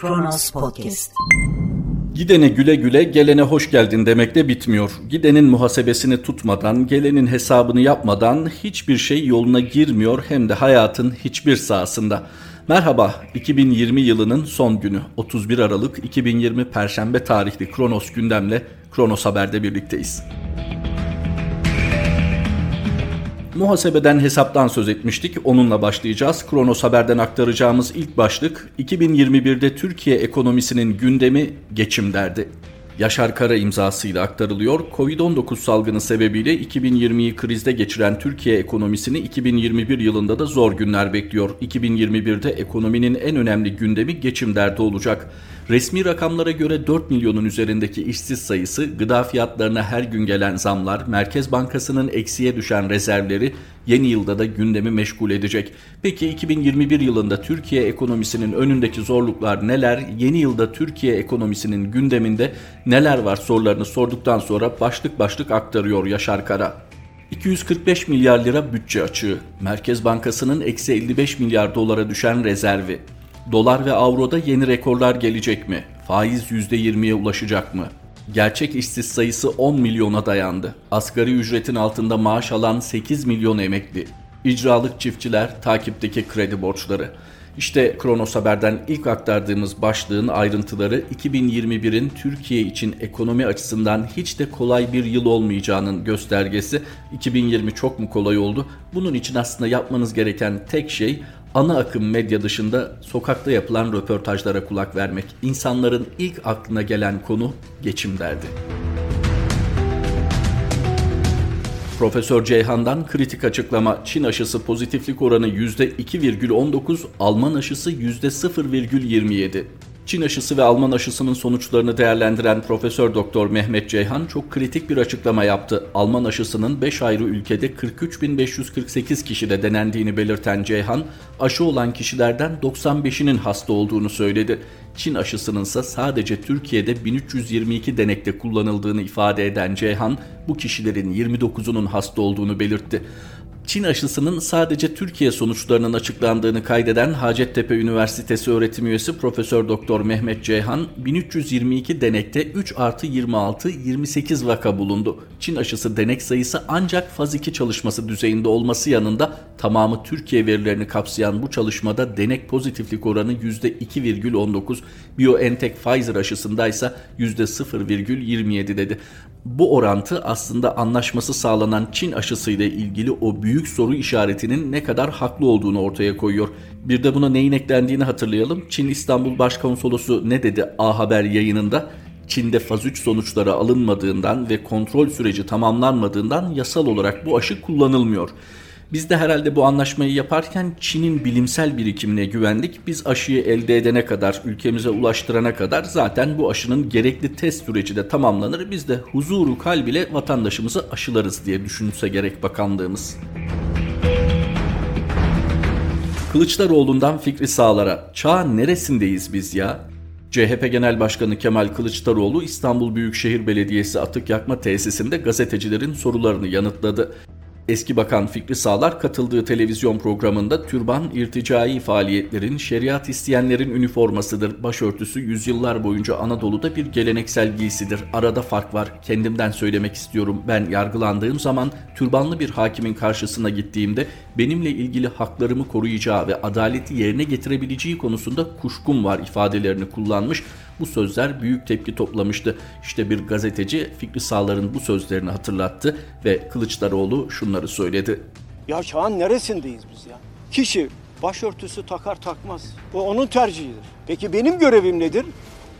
Kronos Podcast. Gidene güle güle, gelene hoş geldin demekle bitmiyor. Gidenin muhasebesini tutmadan, gelenin hesabını yapmadan hiçbir şey yoluna girmiyor hem de hayatın hiçbir sahasında. Merhaba, 2020 yılının son günü 31 Aralık 2020 Perşembe tarihli Kronos gündemle Kronos Haber'de birlikteyiz. Muhasebeden hesaptan söz etmiştik. Onunla başlayacağız. Kronos Haber'den aktaracağımız ilk başlık 2021'de Türkiye ekonomisinin gündemi geçim derdi. Yaşar Kara imzasıyla aktarılıyor. Covid-19 salgını sebebiyle 2020'yi krizde geçiren Türkiye ekonomisini 2021 yılında da zor günler bekliyor. 2021'de ekonominin en önemli gündemi geçim derdi olacak. Resmi rakamlara göre 4 milyonun üzerindeki işsiz sayısı, gıda fiyatlarına her gün gelen zamlar, Merkez Bankası'nın eksiye düşen rezervleri yeni yılda da gündemi meşgul edecek. Peki 2021 yılında Türkiye ekonomisinin önündeki zorluklar neler? Yeni yılda Türkiye ekonomisinin gündeminde neler var sorularını sorduktan sonra başlık başlık aktarıyor Yaşar Kara. 245 milyar lira bütçe açığı, Merkez Bankası'nın eksi 55 milyar dolara düşen rezervi, Dolar ve avroda yeni rekorlar gelecek mi? Faiz %20'ye ulaşacak mı? Gerçek işsiz sayısı 10 milyona dayandı. Asgari ücretin altında maaş alan 8 milyon emekli. İcralık çiftçiler, takipteki kredi borçları. İşte Kronos Haber'den ilk aktardığımız başlığın ayrıntıları 2021'in Türkiye için ekonomi açısından hiç de kolay bir yıl olmayacağının göstergesi. 2020 çok mu kolay oldu? Bunun için aslında yapmanız gereken tek şey ana akım medya dışında sokakta yapılan röportajlara kulak vermek. İnsanların ilk aklına gelen konu geçim derdi. Profesör Ceyhan'dan kritik açıklama. Çin aşısı pozitiflik oranı %2,19, Alman aşısı %0,27. Çin aşısı ve Alman aşısının sonuçlarını değerlendiren Profesör Doktor Mehmet Ceyhan çok kritik bir açıklama yaptı. Alman aşısının 5 ayrı ülkede 43.548 kişide denendiğini belirten Ceyhan, aşı olan kişilerden 95'inin hasta olduğunu söyledi. Çin aşısının ise sadece Türkiye'de 1322 denekte kullanıldığını ifade eden Ceyhan, bu kişilerin 29'unun hasta olduğunu belirtti. Çin aşısının sadece Türkiye sonuçlarının açıklandığını kaydeden Hacettepe Üniversitesi öğretim üyesi Profesör Doktor Mehmet Ceyhan, 1322 denekte 3 artı 26 28 vaka bulundu. Çin aşısı denek sayısı ancak faz 2 çalışması düzeyinde olması yanında tamamı Türkiye verilerini kapsayan bu çalışmada denek pozitiflik oranı %2,19, BioNTech Pfizer aşısında ise %0,27 dedi. Bu orantı aslında anlaşması sağlanan Çin aşısıyla ilgili o büyük soru işaretinin ne kadar haklı olduğunu ortaya koyuyor. Bir de buna neyin eklendiğini hatırlayalım. Çin İstanbul Başkonsolosu ne dedi A Haber yayınında? Çin'de faz 3 sonuçları alınmadığından ve kontrol süreci tamamlanmadığından yasal olarak bu aşı kullanılmıyor. Biz de herhalde bu anlaşmayı yaparken Çin'in bilimsel birikimine güvendik. Biz aşıyı elde edene kadar, ülkemize ulaştırana kadar zaten bu aşının gerekli test süreci de tamamlanır. Biz de huzuru kalb ile vatandaşımızı aşılarız diye düşünse gerek bakanlığımız. Kılıçdaroğlu'ndan Fikri Sağlar'a çağın neresindeyiz biz ya? CHP Genel Başkanı Kemal Kılıçdaroğlu İstanbul Büyükşehir Belediyesi atık yakma tesisinde gazetecilerin sorularını yanıtladı. Eski Bakan Fikri Sağlar katıldığı televizyon programında türban irticai faaliyetlerin şeriat isteyenlerin üniformasıdır. Başörtüsü yüzyıllar boyunca Anadolu'da bir geleneksel giysidir. Arada fark var. Kendimden söylemek istiyorum. Ben yargılandığım zaman türbanlı bir hakimin karşısına gittiğimde benimle ilgili haklarımı koruyacağı ve adaleti yerine getirebileceği konusunda kuşkum var ifadelerini kullanmış. Bu sözler büyük tepki toplamıştı. İşte bir gazeteci Fikri Sağlar'ın bu sözlerini hatırlattı ve Kılıçdaroğlu şunları söyledi. Ya çağın neresindeyiz biz ya? Kişi başörtüsü takar takmaz. Bu onun tercihidir. Peki benim görevim nedir?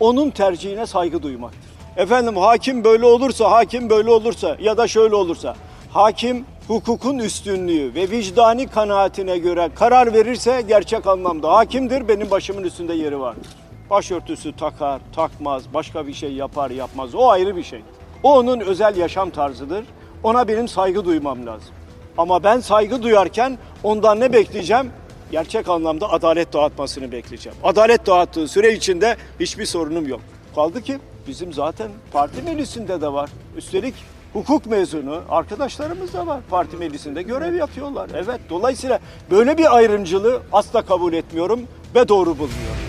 Onun tercihine saygı duymaktır. Efendim hakim böyle olursa, hakim böyle olursa ya da şöyle olursa. Hakim hukukun üstünlüğü ve vicdani kanaatine göre karar verirse gerçek anlamda hakimdir. Benim başımın üstünde yeri vardır. Başörtüsü takar, takmaz, başka bir şey yapar, yapmaz. O ayrı bir şey. O onun özel yaşam tarzıdır. Ona benim saygı duymam lazım. Ama ben saygı duyarken ondan ne bekleyeceğim? Gerçek anlamda adalet dağıtmasını bekleyeceğim. Adalet dağıttığı süre içinde hiçbir sorunum yok. Kaldı ki bizim zaten parti meclisinde de var. Üstelik hukuk mezunu arkadaşlarımız da var. Parti meclisinde görev yapıyorlar. Evet dolayısıyla böyle bir ayrımcılığı asla kabul etmiyorum ve doğru bulmuyorum.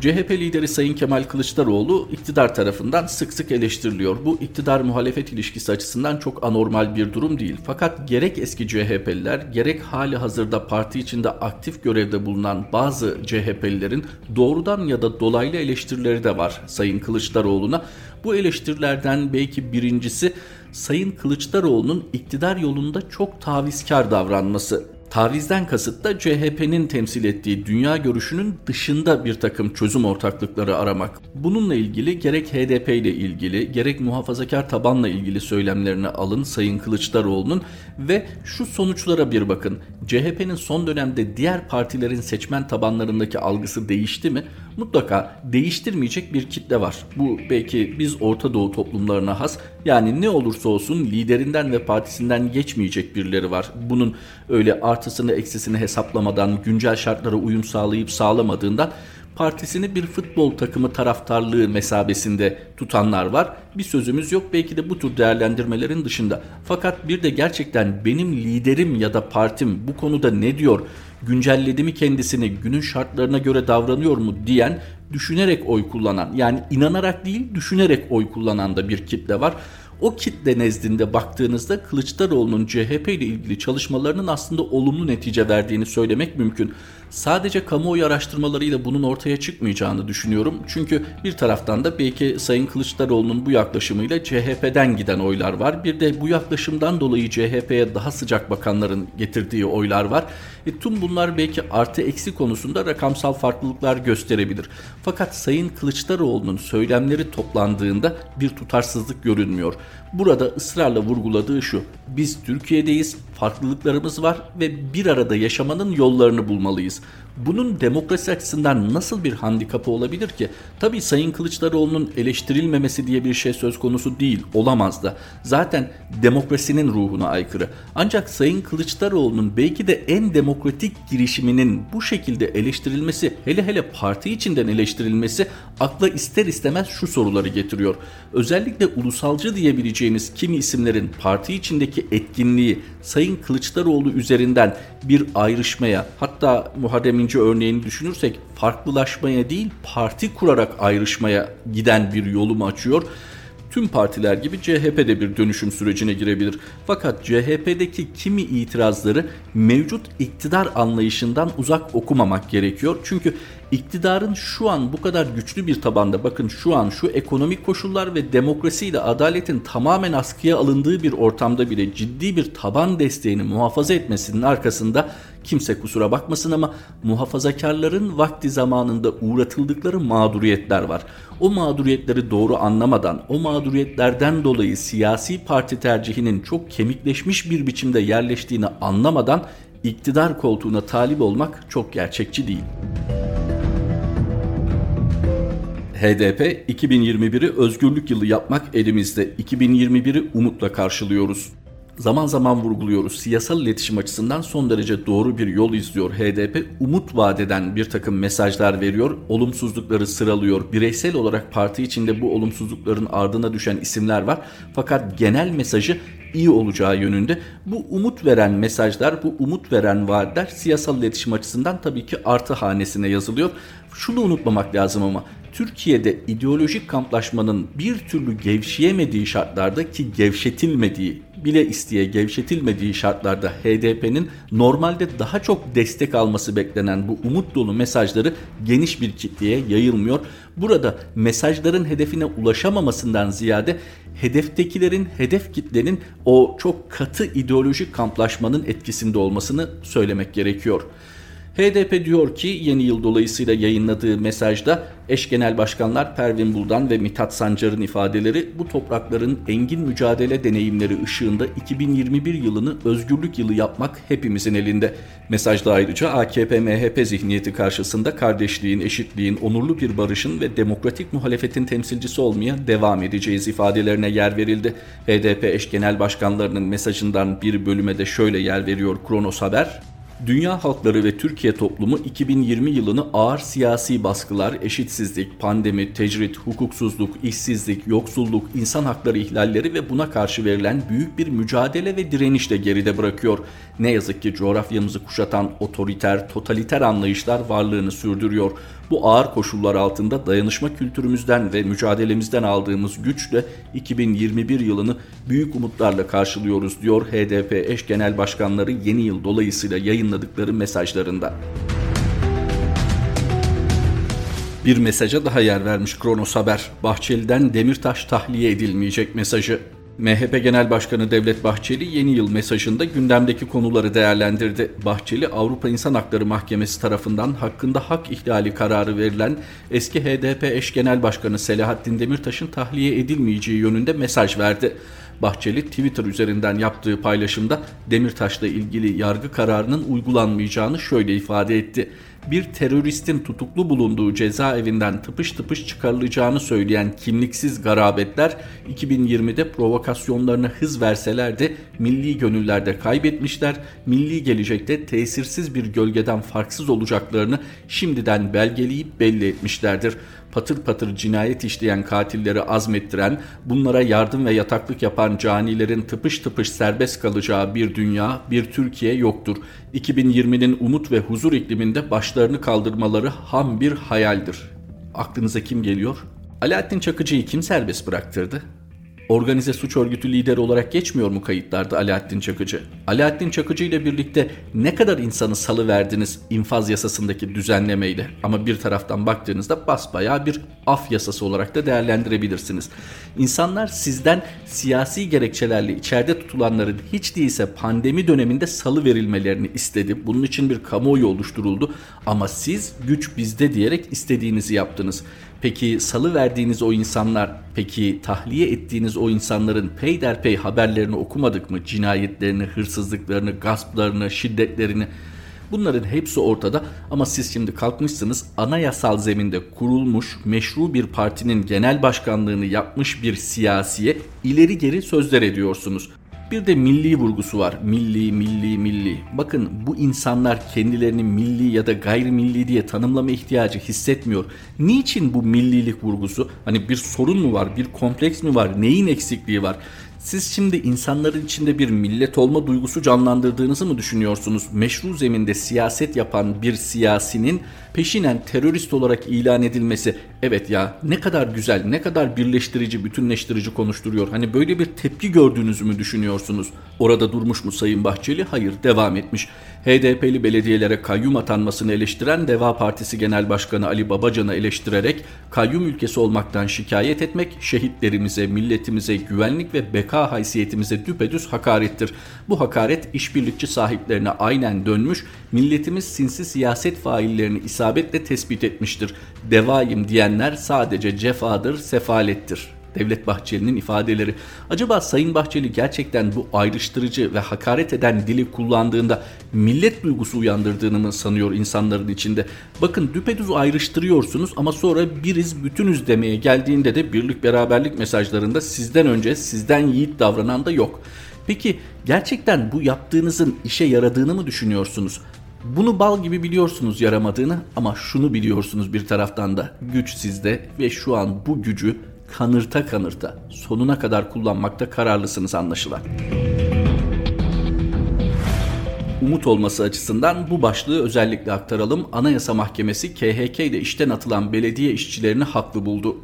CHP lideri Sayın Kemal Kılıçdaroğlu iktidar tarafından sık sık eleştiriliyor. Bu iktidar muhalefet ilişkisi açısından çok anormal bir durum değil. Fakat gerek eski CHP'liler gerek hali hazırda parti içinde aktif görevde bulunan bazı CHP'lilerin doğrudan ya da dolaylı eleştirileri de var Sayın Kılıçdaroğlu'na. Bu eleştirilerden belki birincisi Sayın Kılıçdaroğlu'nun iktidar yolunda çok tavizkar davranması. Tavizden kasıt da CHP'nin temsil ettiği dünya görüşünün dışında bir takım çözüm ortaklıkları aramak. Bununla ilgili gerek HDP ile ilgili gerek muhafazakar tabanla ilgili söylemlerini alın Sayın Kılıçdaroğlu'nun ve şu sonuçlara bir bakın. CHP'nin son dönemde diğer partilerin seçmen tabanlarındaki algısı değişti mi? Mutlaka değiştirmeyecek bir kitle var. Bu belki biz Orta Doğu toplumlarına has. Yani ne olursa olsun liderinden ve partisinden geçmeyecek birileri var. Bunun öyle artısını eksisini hesaplamadan güncel şartlara uyum sağlayıp sağlamadığından partisini bir futbol takımı taraftarlığı mesabesinde tutanlar var. Bir sözümüz yok belki de bu tür değerlendirmelerin dışında. Fakat bir de gerçekten benim liderim ya da partim bu konuda ne diyor, güncelledi mi kendisini, günün şartlarına göre davranıyor mu diyen, düşünerek oy kullanan yani inanarak değil düşünerek oy kullanan da bir kitle var. O kitle nezdinde baktığınızda Kılıçdaroğlu'nun CHP ile ilgili çalışmalarının aslında olumlu netice verdiğini söylemek mümkün. Sadece kamuoyu araştırmalarıyla bunun ortaya çıkmayacağını düşünüyorum. Çünkü bir taraftan da belki Sayın Kılıçdaroğlu'nun bu yaklaşımıyla CHP'den giden oylar var. Bir de bu yaklaşımdan dolayı CHP'ye daha sıcak bakanların getirdiği oylar var. E, tüm bunlar belki artı eksi konusunda rakamsal farklılıklar gösterebilir. Fakat Sayın Kılıçdaroğlu'nun söylemleri toplandığında bir tutarsızlık görünmüyor. Burada ısrarla vurguladığı şu. Biz Türkiye'deyiz, farklılıklarımız var ve bir arada yaşamanın yollarını bulmalıyız. Bunun demokrasi açısından nasıl bir handikapı olabilir ki? Tabii Sayın Kılıçdaroğlu'nun eleştirilmemesi diye bir şey söz konusu değil, olamaz da. Zaten demokrasinin ruhuna aykırı. Ancak Sayın Kılıçdaroğlu'nun belki de en demokratik girişiminin bu şekilde eleştirilmesi, hele hele parti içinden eleştirilmesi akla ister istemez şu soruları getiriyor. Özellikle ulusalcı diyebileceğimiz kimi isimlerin parti içindeki etkinliği Sayın Kılıçdaroğlu üzerinden bir ayrışmaya hatta Muharrem İnce örneğini düşünürsek farklılaşmaya değil parti kurarak ayrışmaya giden bir yolu mu açıyor? Tüm partiler gibi CHP de bir dönüşüm sürecine girebilir. Fakat CHP'deki kimi itirazları mevcut iktidar anlayışından uzak okumamak gerekiyor. Çünkü iktidarın şu an bu kadar güçlü bir tabanda bakın şu an şu ekonomik koşullar ve demokrasiyle adaletin tamamen askıya alındığı bir ortamda bile ciddi bir taban desteğini muhafaza etmesinin arkasında kimse kusura bakmasın ama muhafazakarların vakti zamanında uğratıldıkları mağduriyetler var. O mağduriyetleri doğru anlamadan, o mağduriyetlerden dolayı siyasi parti tercihinin çok kemikleşmiş bir biçimde yerleştiğini anlamadan iktidar koltuğuna talip olmak çok gerçekçi değil. HDP 2021'i özgürlük yılı yapmak elimizde. 2021'i umutla karşılıyoruz. Zaman zaman vurguluyoruz. Siyasal iletişim açısından son derece doğru bir yol izliyor HDP. Umut vadeden bir takım mesajlar veriyor. Olumsuzlukları sıralıyor. Bireysel olarak parti içinde bu olumsuzlukların ardına düşen isimler var. Fakat genel mesajı iyi olacağı yönünde. Bu umut veren mesajlar, bu umut veren vaatler siyasal iletişim açısından tabii ki artı hanesine yazılıyor. Şunu unutmamak lazım ama Türkiye'de ideolojik kamplaşmanın bir türlü gevşeyemediği şartlarda ki gevşetilmediği bile isteye gevşetilmediği şartlarda HDP'nin normalde daha çok destek alması beklenen bu umut dolu mesajları geniş bir kitleye yayılmıyor. Burada mesajların hedefine ulaşamamasından ziyade hedeftekilerin, hedef kitlenin o çok katı ideolojik kamplaşmanın etkisinde olmasını söylemek gerekiyor. HDP diyor ki yeni yıl dolayısıyla yayınladığı mesajda eş genel başkanlar Pervin Buldan ve Mithat Sancar'ın ifadeleri bu toprakların engin mücadele deneyimleri ışığında 2021 yılını özgürlük yılı yapmak hepimizin elinde. Mesajda ayrıca AKP-MHP zihniyeti karşısında kardeşliğin, eşitliğin, onurlu bir barışın ve demokratik muhalefetin temsilcisi olmaya devam edeceğiz ifadelerine yer verildi. HDP eş genel başkanlarının mesajından bir bölüme de şöyle yer veriyor Kronos Haber. Dünya halkları ve Türkiye toplumu 2020 yılını ağır siyasi baskılar, eşitsizlik, pandemi, tecrit, hukuksuzluk, işsizlik, yoksulluk, insan hakları ihlalleri ve buna karşı verilen büyük bir mücadele ve direnişle geride bırakıyor. Ne yazık ki coğrafyamızı kuşatan otoriter, totaliter anlayışlar varlığını sürdürüyor. Bu ağır koşullar altında dayanışma kültürümüzden ve mücadelemizden aldığımız güçle 2021 yılını büyük umutlarla karşılıyoruz diyor HDP eş genel başkanları yeni yıl dolayısıyla yayınladıkları mesajlarında. Bir mesaja daha yer vermiş Kronos Haber. Bahçeli'den Demirtaş tahliye edilmeyecek mesajı. MHP Genel Başkanı Devlet Bahçeli yeni yıl mesajında gündemdeki konuları değerlendirdi. Bahçeli Avrupa İnsan Hakları Mahkemesi tarafından hakkında hak ihlali kararı verilen eski HDP eş genel başkanı Selahattin Demirtaş'ın tahliye edilmeyeceği yönünde mesaj verdi. Bahçeli Twitter üzerinden yaptığı paylaşımda Demirtaş'la ilgili yargı kararının uygulanmayacağını şöyle ifade etti bir teröristin tutuklu bulunduğu cezaevinden tıpış tıpış çıkarılacağını söyleyen kimliksiz garabetler 2020'de provokasyonlarına hız verseler de milli gönüllerde kaybetmişler, milli gelecekte tesirsiz bir gölgeden farksız olacaklarını şimdiden belgeleyip belli etmişlerdir patır patır cinayet işleyen katilleri azmettiren, bunlara yardım ve yataklık yapan canilerin tıpış tıpış serbest kalacağı bir dünya, bir Türkiye yoktur. 2020'nin umut ve huzur ikliminde başlarını kaldırmaları ham bir hayaldir. Aklınıza kim geliyor? Alaaddin Çakıcı'yı kim serbest bıraktırdı? Organize suç örgütü lideri olarak geçmiyor mu kayıtlarda Alaaddin Çakıcı? Alaaddin Çakıcı ile birlikte ne kadar insanı salı verdiniz infaz yasasındaki düzenlemeyle ama bir taraftan baktığınızda basbayağı bir af yasası olarak da değerlendirebilirsiniz. İnsanlar sizden siyasi gerekçelerle içeride tutulanların hiç değilse pandemi döneminde salı verilmelerini istedi. Bunun için bir kamuoyu oluşturuldu ama siz güç bizde diyerek istediğinizi yaptınız. Peki salı verdiğiniz o insanlar, peki tahliye ettiğiniz o insanların peyderpey haberlerini okumadık mı? Cinayetlerini, hırsızlıklarını, gasplarını, şiddetlerini. Bunların hepsi ortada ama siz şimdi kalkmışsınız anayasal zeminde kurulmuş meşru bir partinin genel başkanlığını yapmış bir siyasiye ileri geri sözler ediyorsunuz. Bir de milli vurgusu var. Milli, milli, milli. Bakın bu insanlar kendilerini milli ya da gayrimilli diye tanımlama ihtiyacı hissetmiyor. Niçin bu millilik vurgusu? Hani bir sorun mu var? Bir kompleks mi var? Neyin eksikliği var? Siz şimdi insanların içinde bir millet olma duygusu canlandırdığınızı mı düşünüyorsunuz? Meşru zeminde siyaset yapan bir siyasinin peşinen terörist olarak ilan edilmesi evet ya ne kadar güzel, ne kadar birleştirici, bütünleştirici konuşturuyor. Hani böyle bir tepki gördüğünüzü mü düşünüyorsunuz? Orada durmuş mu Sayın Bahçeli? Hayır, devam etmiş. HDP'li belediyelere kayyum atanmasını eleştiren Deva Partisi Genel Başkanı Ali Babacan'ı eleştirerek kayyum ülkesi olmaktan şikayet etmek şehitlerimize, milletimize, güvenlik ve beka haysiyetimize düpedüz hakarettir. Bu hakaret işbirlikçi sahiplerine aynen dönmüş, milletimiz sinsi siyaset faillerini isabetle tespit etmiştir. Devayim diyenler sadece cefadır, sefalettir.'' Devlet Bahçeli'nin ifadeleri. Acaba Sayın Bahçeli gerçekten bu ayrıştırıcı ve hakaret eden dili kullandığında millet duygusu uyandırdığını mı sanıyor insanların içinde? Bakın düpedüz ayrıştırıyorsunuz ama sonra biriz bütünüz demeye geldiğinde de birlik beraberlik mesajlarında sizden önce sizden yiğit davranan da yok. Peki gerçekten bu yaptığınızın işe yaradığını mı düşünüyorsunuz? Bunu bal gibi biliyorsunuz yaramadığını ama şunu biliyorsunuz bir taraftan da güç sizde ve şu an bu gücü kanırta kanırta sonuna kadar kullanmakta kararlısınız anlaşılan. Umut olması açısından bu başlığı özellikle aktaralım. Anayasa Mahkemesi KHK ile işten atılan belediye işçilerini haklı buldu.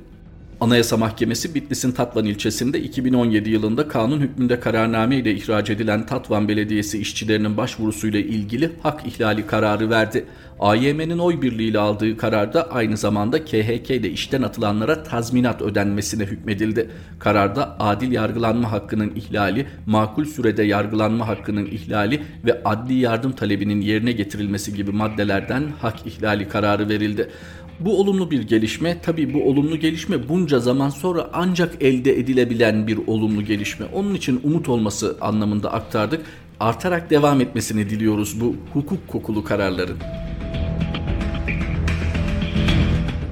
Anayasa Mahkemesi Bitlis'in Tatvan ilçesinde 2017 yılında kanun hükmünde kararname ile ihraç edilen Tatvan Belediyesi işçilerinin başvurusuyla ilgili hak ihlali kararı verdi. AYM'nin oy birliğiyle aldığı kararda aynı zamanda KHK ile işten atılanlara tazminat ödenmesine hükmedildi. Kararda adil yargılanma hakkının ihlali, makul sürede yargılanma hakkının ihlali ve adli yardım talebinin yerine getirilmesi gibi maddelerden hak ihlali kararı verildi. Bu olumlu bir gelişme. Tabi bu olumlu gelişme bunca zaman sonra ancak elde edilebilen bir olumlu gelişme. Onun için umut olması anlamında aktardık. Artarak devam etmesini diliyoruz bu hukuk kokulu kararların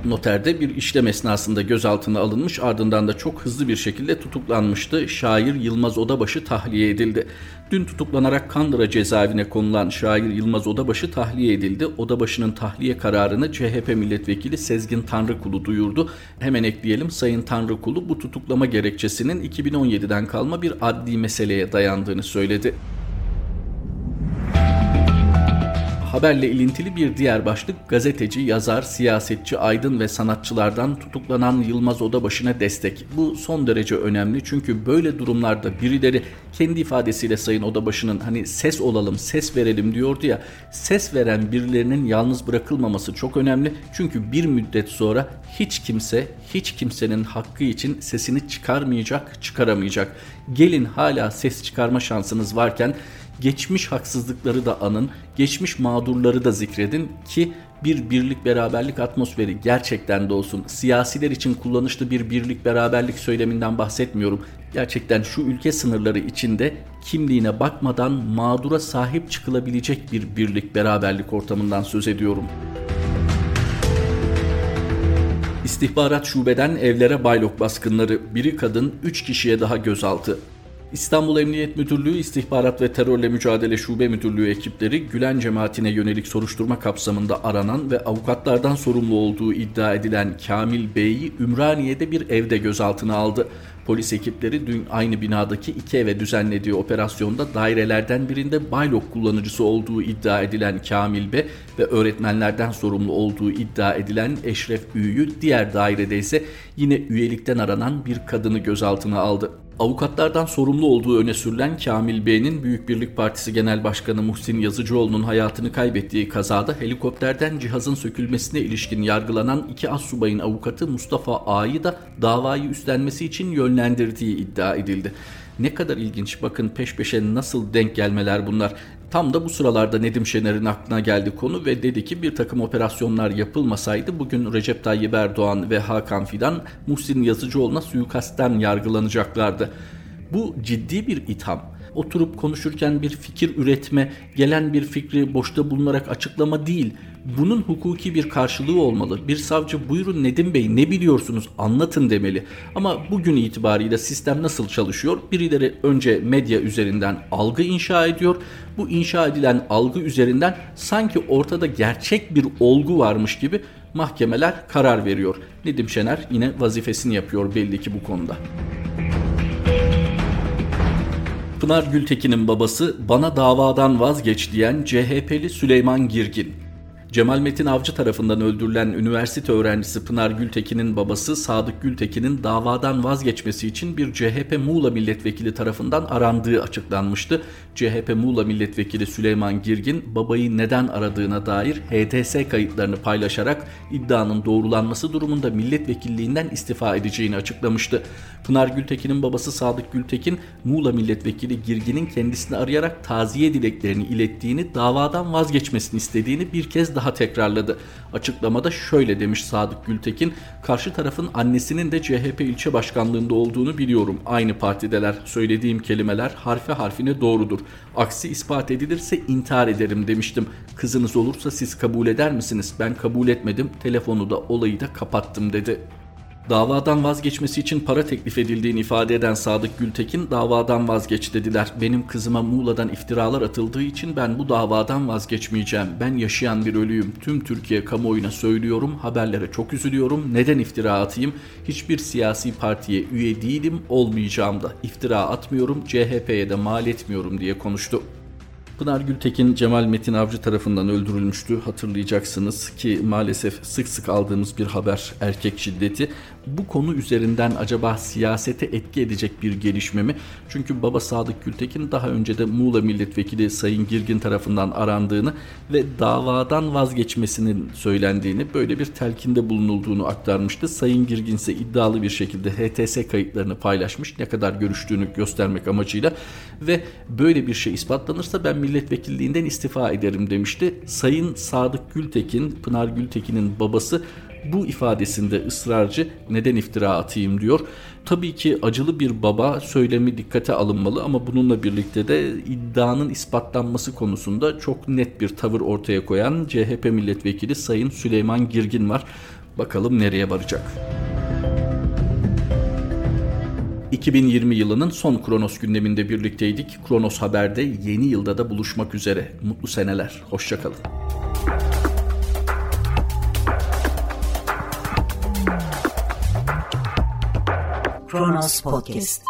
noterde bir işlem esnasında gözaltına alınmış ardından da çok hızlı bir şekilde tutuklanmıştı. Şair Yılmaz Odabaşı tahliye edildi. Dün tutuklanarak Kandıra cezaevine konulan şair Yılmaz Odabaşı tahliye edildi. Odabaşı'nın tahliye kararını CHP milletvekili Sezgin Tanrıkulu duyurdu. Hemen ekleyelim Sayın Tanrıkulu bu tutuklama gerekçesinin 2017'den kalma bir adli meseleye dayandığını söyledi. Haberle ilintili bir diğer başlık gazeteci, yazar, siyasetçi, aydın ve sanatçılardan tutuklanan Yılmaz Odabaşı'na destek. Bu son derece önemli çünkü böyle durumlarda birileri kendi ifadesiyle Sayın Odabaşı'nın hani ses olalım, ses verelim diyordu ya. Ses veren birilerinin yalnız bırakılmaması çok önemli. Çünkü bir müddet sonra hiç kimse, hiç kimsenin hakkı için sesini çıkarmayacak, çıkaramayacak. Gelin hala ses çıkarma şansınız varken geçmiş haksızlıkları da anın, geçmiş mağdurları da zikredin ki bir birlik beraberlik atmosferi gerçekten de olsun. Siyasiler için kullanışlı bir birlik beraberlik söyleminden bahsetmiyorum. Gerçekten şu ülke sınırları içinde kimliğine bakmadan mağdura sahip çıkılabilecek bir birlik beraberlik ortamından söz ediyorum. İstihbarat şubeden evlere baylok baskınları, biri kadın, 3 kişiye daha gözaltı. İstanbul Emniyet Müdürlüğü İstihbarat ve Terörle Mücadele Şube Müdürlüğü ekipleri Gülen cemaatine yönelik soruşturma kapsamında aranan ve avukatlardan sorumlu olduğu iddia edilen Kamil Bey'i Ümraniye'de bir evde gözaltına aldı. Polis ekipleri dün aynı binadaki iki eve düzenlediği operasyonda dairelerden birinde Baylok kullanıcısı olduğu iddia edilen Kamil Bey ve öğretmenlerden sorumlu olduğu iddia edilen Eşref Üyü, diğer dairede ise yine üyelikten aranan bir kadını gözaltına aldı. Avukatlardan sorumlu olduğu öne sürülen Kamil Bey'in Büyük Birlik Partisi Genel Başkanı Muhsin Yazıcıoğlu'nun hayatını kaybettiği kazada helikopterden cihazın sökülmesine ilişkin yargılanan iki assubayın avukatı Mustafa A'yı da davayı üstlenmesi için yönlendirdiği iddia edildi. Ne kadar ilginç bakın peş peşe nasıl denk gelmeler bunlar. Tam da bu sıralarda Nedim Şener'in aklına geldi konu ve dedi ki bir takım operasyonlar yapılmasaydı bugün Recep Tayyip Erdoğan ve Hakan Fidan Muhsin Yazıcıoğlu'na suikastten yargılanacaklardı. Bu ciddi bir itham oturup konuşurken bir fikir üretme, gelen bir fikri boşta bulunarak açıklama değil. Bunun hukuki bir karşılığı olmalı. Bir savcı buyurun Nedim Bey ne biliyorsunuz anlatın demeli. Ama bugün itibariyle sistem nasıl çalışıyor? Birileri önce medya üzerinden algı inşa ediyor. Bu inşa edilen algı üzerinden sanki ortada gerçek bir olgu varmış gibi mahkemeler karar veriyor. Nedim Şener yine vazifesini yapıyor belli ki bu konuda. Pınar Gültekin'in babası bana davadan vazgeç diyen CHP'li Süleyman Girgin. Cemal Metin Avcı tarafından öldürülen üniversite öğrencisi Pınar Gültekin'in babası Sadık Gültekin'in davadan vazgeçmesi için bir CHP Muğla milletvekili tarafından arandığı açıklanmıştı. CHP Muğla milletvekili Süleyman Girgin babayı neden aradığına dair HTS kayıtlarını paylaşarak iddianın doğrulanması durumunda milletvekilliğinden istifa edeceğini açıklamıştı. Pınar Gültekin'in babası Sadık Gültekin Muğla milletvekili Girgin'in kendisini arayarak taziye dileklerini ilettiğini, davadan vazgeçmesini istediğini bir kez daha tekrarladı. Açıklamada şöyle demiş Sadık Gültekin, karşı tarafın annesinin de CHP ilçe başkanlığında olduğunu biliyorum. Aynı partideler. Söylediğim kelimeler harfe harfine doğrudur. Aksi ispat edilirse intihar ederim demiştim. Kızınız olursa siz kabul eder misiniz? Ben kabul etmedim. Telefonu da olayı da kapattım dedi. Davadan vazgeçmesi için para teklif edildiğini ifade eden Sadık Gültekin davadan vazgeç dediler. Benim kızıma Muğla'dan iftiralar atıldığı için ben bu davadan vazgeçmeyeceğim. Ben yaşayan bir ölüyüm. Tüm Türkiye kamuoyuna söylüyorum. Haberlere çok üzülüyorum. Neden iftira atayım? Hiçbir siyasi partiye üye değilim, olmayacağım da. İftira atmıyorum, CHP'ye de mal etmiyorum diye konuştu. Pınar Gültekin Cemal Metin Avcı tarafından öldürülmüştü hatırlayacaksınız ki maalesef sık sık aldığımız bir haber erkek şiddeti. Bu konu üzerinden acaba siyasete etki edecek bir gelişme mi? Çünkü baba Sadık Gültekin daha önce de Muğla Milletvekili Sayın Girgin tarafından arandığını ve davadan vazgeçmesinin söylendiğini böyle bir telkinde bulunulduğunu aktarmıştı. Sayın Girgin ise iddialı bir şekilde HTS kayıtlarını paylaşmış ne kadar görüştüğünü göstermek amacıyla ve böyle bir şey ispatlanırsa ben milletvekilliğinden istifa ederim demişti. Sayın Sadık Gültekin, Pınar Gültekin'in babası bu ifadesinde ısrarcı neden iftira atayım diyor. Tabii ki acılı bir baba söylemi dikkate alınmalı ama bununla birlikte de iddianın ispatlanması konusunda çok net bir tavır ortaya koyan CHP milletvekili Sayın Süleyman Girgin var. Bakalım nereye varacak. 2020 yılının son Kronos gündeminde birlikteydik. Kronos Haber'de yeni yılda da buluşmak üzere. Mutlu seneler. Hoşçakalın. Kronos Podcast